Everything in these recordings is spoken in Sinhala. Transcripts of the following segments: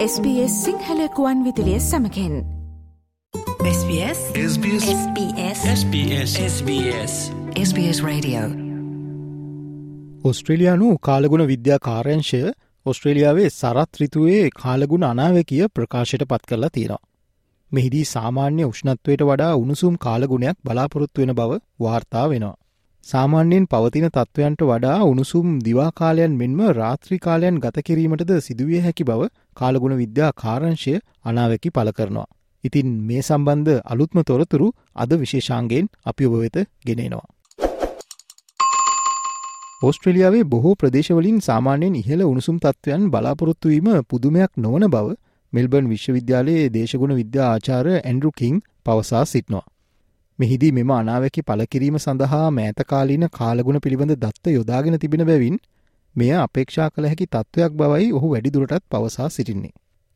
SBS සිංහලකුවන් විදිලිය සමකෙන්. SBS SBS SBS SBS SBS SBS Radio. ඔස්ට්‍රේලයානු කාලගුණ විද්‍යා කාර්යංශය ඔස්ට්‍රේලියාවේ සරත් රිතුවේ කාලගුණ අනාවකිය ප්‍රකාශයට පත් කරලා තියෙනවා. මෙහිදී සාමාන්‍ය උෂ්ණත්වයට වඩා උණුසුම් කාලගුණයක් බලාපොරොත්තු වෙන බව වාර්තා වෙනවා. සාමාන්‍යයෙන් පවතින තත්ත්වයන්ට වඩා උණුසුම් දිවාකාලයන් මෙන්ම රාත්‍රිකාලයන් ගත කිරීමටද සිදුවිය හැකි බව කාලගුණ විද්‍යා කාරංශය අනාවැකි පල කරනවා. ඉතින් මේ සම්බන්ධ අලුත්ම තොරතුරු අද විශේෂාන්ගෙන් අපි ඔබ වෙත ගෙනෙනවා. ඕස්ට්‍රලියාවේ බොහෝ ප්‍රදේශවලින් සාමාන්‍යයෙන් ඉහළ උණුසුම් තත්ත්වයන් බලාපොරොත්තුවීම පුදුමයක් නොවන බව මෙල්බර්න් විශ්වවිද්‍යාලයේ දේශගුණ විද්‍යා ආචාර ඇන්ඩරු කිං පවසා සිටනවා. මෙහිදී මෙම අනාවැකි පලකිරීම සඳහා මෑතකාලීන කාලගුණ පිළිබඳ දත්ත යොදාගෙන තිබෙන බැවින් මෙය අපේක්ෂා කළ හැකි තත්ත්වයක් බවයි ඔහු වැඩිදුරටත් පවසා සිටින්නේ.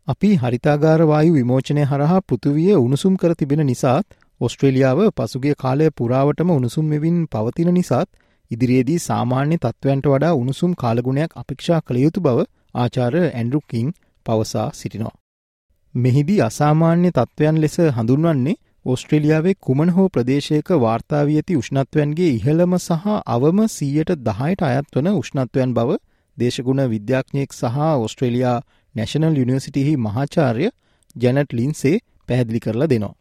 අපි හරිතාගාරවායු විමෝචනය හරහා පෘතුවිය උණුසුම් කර තිබෙන නිසාත් ඔස්ට්‍රේලියාව පසුගේ කාලය පුරාවටම උණුසුම් මෙවින් පවතින නිසාත් ඉදිරියේදී සාමාන්‍ය තත්ත්වයන්ට වඩා උණුසුම් කාලගුණයක් අපේක්ෂා කළ යුතු බව ආචාර ඇන්ඩරුකින් පවසා සිටිනවා. මෙහිදී අසාමාන්‍ය තත්ත්වයන් ලෙස හඳුන්වන්නේ ඕස්ට්‍රේලියාවේ කුමන හෝ ප්‍රදේශයක වාර්තාාවී ඇති උෂ්ණත්වයන්ගේ ඉහළම සහ අවම සීයට දහයට අයත් වන උෂ්ණත්වයන් බව දේශගුණ විද්‍යාඥයෙක් සහ ඔස්ට්‍රේලයා නැශනල් යුනිවසිටිහි මහාචාර්ය ජැනට් ලින්සේ පැහැදිලි කරලා දෙනවා.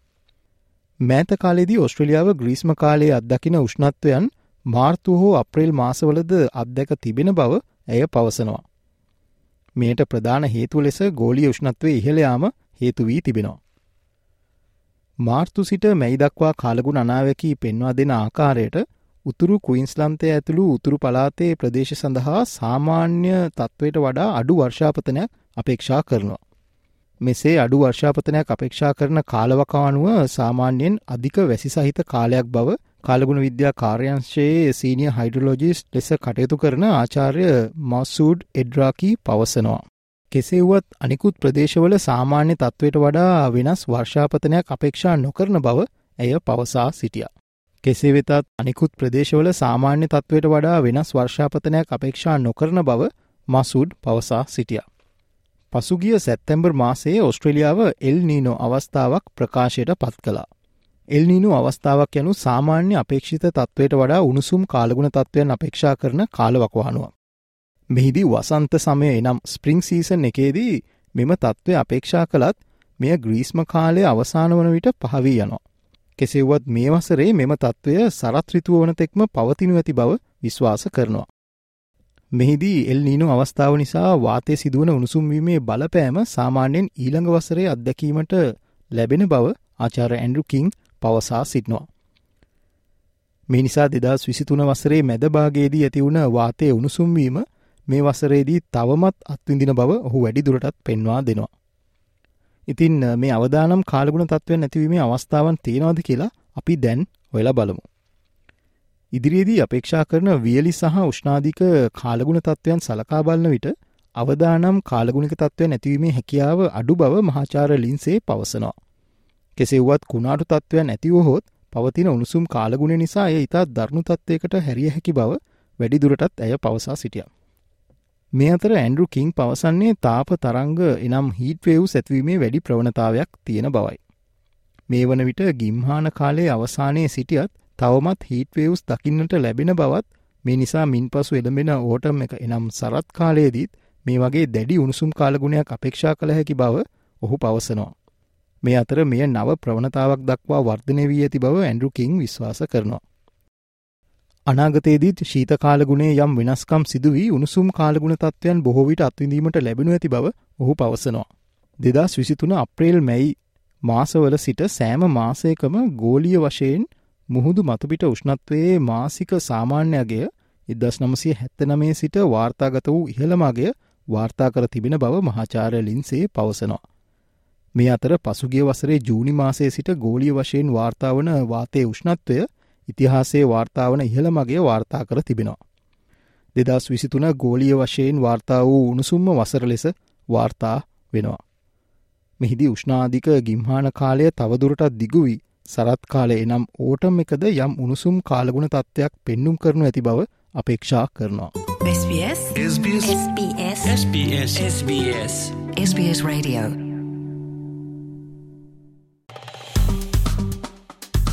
මෑත කාලෙදී ඔස්ට්‍රලියාව ග්‍රීස්ම කාලයේ අත්දකින උෂ්ණත්වයන් මාර්තු හෝ අප්‍රේල් මාසවලද අත්දැක තිබෙන බව ඇය පවසනවා. මේට ප්‍රධාන හේතුව ලෙස ගෝලිය උෂ්ණත්වය ඉහළයාම හේතු වී තිබෙනවා. මාර්තු සිට මැයි දක්වා කාලගුණ අනාවැකී පෙන්වා දෙන ආකාරයට උතුරු කුයින්ස්ලන්තය ඇතුළු උතුරු පලාතේ ප්‍රදේශ සඳහා සාමාන්‍ය තත්ත්වයට වඩා අඩු වර්ෂාපතනයක් අපේක්ෂා කරනවා. මෙසේ අඩු වර්ෂාපතනයක් අපේක්ෂා කරන කාලවකානුව සාමාන්‍යයෙන් අධික වැසි සහිත කාලයක් බව කාලගුණ විද්‍යා කාර්යංශයේ සීනිය හයිඩරලෝජිස් ලෙස කටයුතු කරන ආචාර්ය මස්සූඩ් එඩ්රාකී පවසනවා. කෙසේවුවත් අනිකුත් ප්‍රදේශවල සාමාන්‍ය තත්ත්වයට වඩා වෙනස් වර්ෂාපතනයක් අපේක්ෂා නොකරන බව ඇය පවසා සිටිය. කෙසේ වෙතත් අනිකුත් ප්‍රදේශවල සාමාන්‍ය තත්ත්වයට වඩා වෙනස් වර්ෂාපතනයක් අපේක්ෂා නොකරන බව මසුඩ් පවසා සිටිය. පසුගිය සැත්තැම්බර් මාසයේ ඔස්ට්‍රලියාව එල් නීනෝ අවස්ථාවක් ප්‍රකාශයට පත් කලා. එල්නීනු අවස්ථාවක් යනු සාමාන්‍ය අපේක්ෂිත තත්ත්වයට වඩා උණුසුම් කාලගුණ තත්ත්වයන් අපේක්ෂා කරන කාලවකවානුව. මෙහිදී වසන්ත සමය එනම් ස්ප්‍රිං සීසන් එකේදී මෙම තත්ත්වය අපේක්ෂා කළත් මෙය ග්‍රීස්ම කාලය අවසාන වන විට පහවී යනවා. කෙසෙව්වත් මේ වසරේ මෙම තත්ත්වය සරත්රිතුව වනතෙක්ම පවතිනු ඇති බව විශ්වාස කරනවා. මෙහිදී එල් නීනු අවස්ථාව නිසා වාතය සිදුවන උණුසුම්වීමේ බලපෑම සාමාන්‍යයෙන් ඊළඟ වසරේ අත්දැකීමට ලැබෙන බව ආචාර ඇන්ඩරු කිං පවසා සිටනවා. මේ නිසා දෙදස් විසිතුන වසරේ මැදභාගේදී ඇතිවුණ වාතය උණුසුම්වීම මේ වසරේදී තවමත් අත්විඳින බව ඔහු වැඩි දුරටත් පෙන්වා දෙනවා. ඉතින් මේ අවදානම් කාලගුණ තත්ත්වය නැතිවීමේ අවස්ථාවන් තියෙනවාද කියලා අපි දැන් ඔයලා බලමු. ඉදිරියේදී අපේක්ෂා කරන වියලි සහ උෂ්නාධික කාලගුණ තත්ත්වයන් සලකා බලන විට අවදානම් කාලගුණික තත්ත්වය නැතිවීමේ හැකියාව අඩු බව මහාචාර ලින්සේ පවසනවා. කෙසෙව්වත් කුණාටු තත්ත්වයන් ඇතිවහොත් පවතින උණුසුම් කාලගුණ නිසා එය ඉතා දරුණු තත්ත්වයකට හැරිය හැකි බව වැඩිදුරටත් ඇය පවසා සිටිය. මේ අතර ඇන්ඩරු කිං පවසන්නේ තාප තරංග එනම් හිටවව් සැත්වීමේ වැඩි ප්‍රවණතාවයක් තියෙන බවයි. මේ වන විට ගිම්හාන කාලේ අවසානයේ සිටියත් තවමත් හිටවවස් දකින්නට ලැබෙන බවත් මේ නිසා මින් පසු එළඹෙන ඕටම් එක එනම් සරත් කාලයේදීත් මේ වගේ දැඩි උණුසුම් කාලගුණයක් අපේක්ෂා කළ හැකි බව ඔහු පවසනවා. මේ අතර මෙය නව ප්‍රවණතාවක් දක්වා වර්ධනය වී ඇති බව ඇන්ඩරු කිං විශ්වාස කරනවා. අනාගතයේදීත් ශීත කාලගුණේ යම් වෙනස්කම් සිදුවී උණුසුම් කාලගුණ තත්ත්වයන් බොහෝවිට අත්විඳීමට ලැබෙනු ඇති බව ඔහු පවසනවා. දෙදස් විසිතුන අප්‍රේල් මැයි මාසවල සිට සෑම මාසයකම ගෝලිය වශයෙන් මුහුදු මතුපිට උෂ්ණත්වයේ මාසික සාමාන්‍යයගය ඉදස් නමසය හැත්තනමේ සිට වාර්තාගත වූ ඉහළමගේ වාර්තා කර තිබෙන බව මහාචාරය ලින්සේ පවසනවා. මේ අතර පසුගිය වසරේ ජූනි මාසයේ සිට ගෝලිය වශයෙන් වාර්තාවන වාතය උෂ්ණත්වය ඉතිහාසේ වාර්තාවන ඉහළ මගේ වාර්තා කර තිබෙනවා. දෙදස් විසිතුන ගෝලිය වශයෙන් වාර්තා වූ උණුසුම්ම වසර ලෙස වාර්තා වෙනවා. මෙහිදී උෂ්නාධික ගිම්හාන කාලය තවදුරටත් දිගුවී සරත් කාලය එනම් ඕටම් එකද යම් උණුසුම් කාලගුණ තත්ත්වයක් පෙන්නුම් කරනු ඇති බව අපේක්ෂා කරනවා. SBS SBS SBS SBS SBS SBS Radio.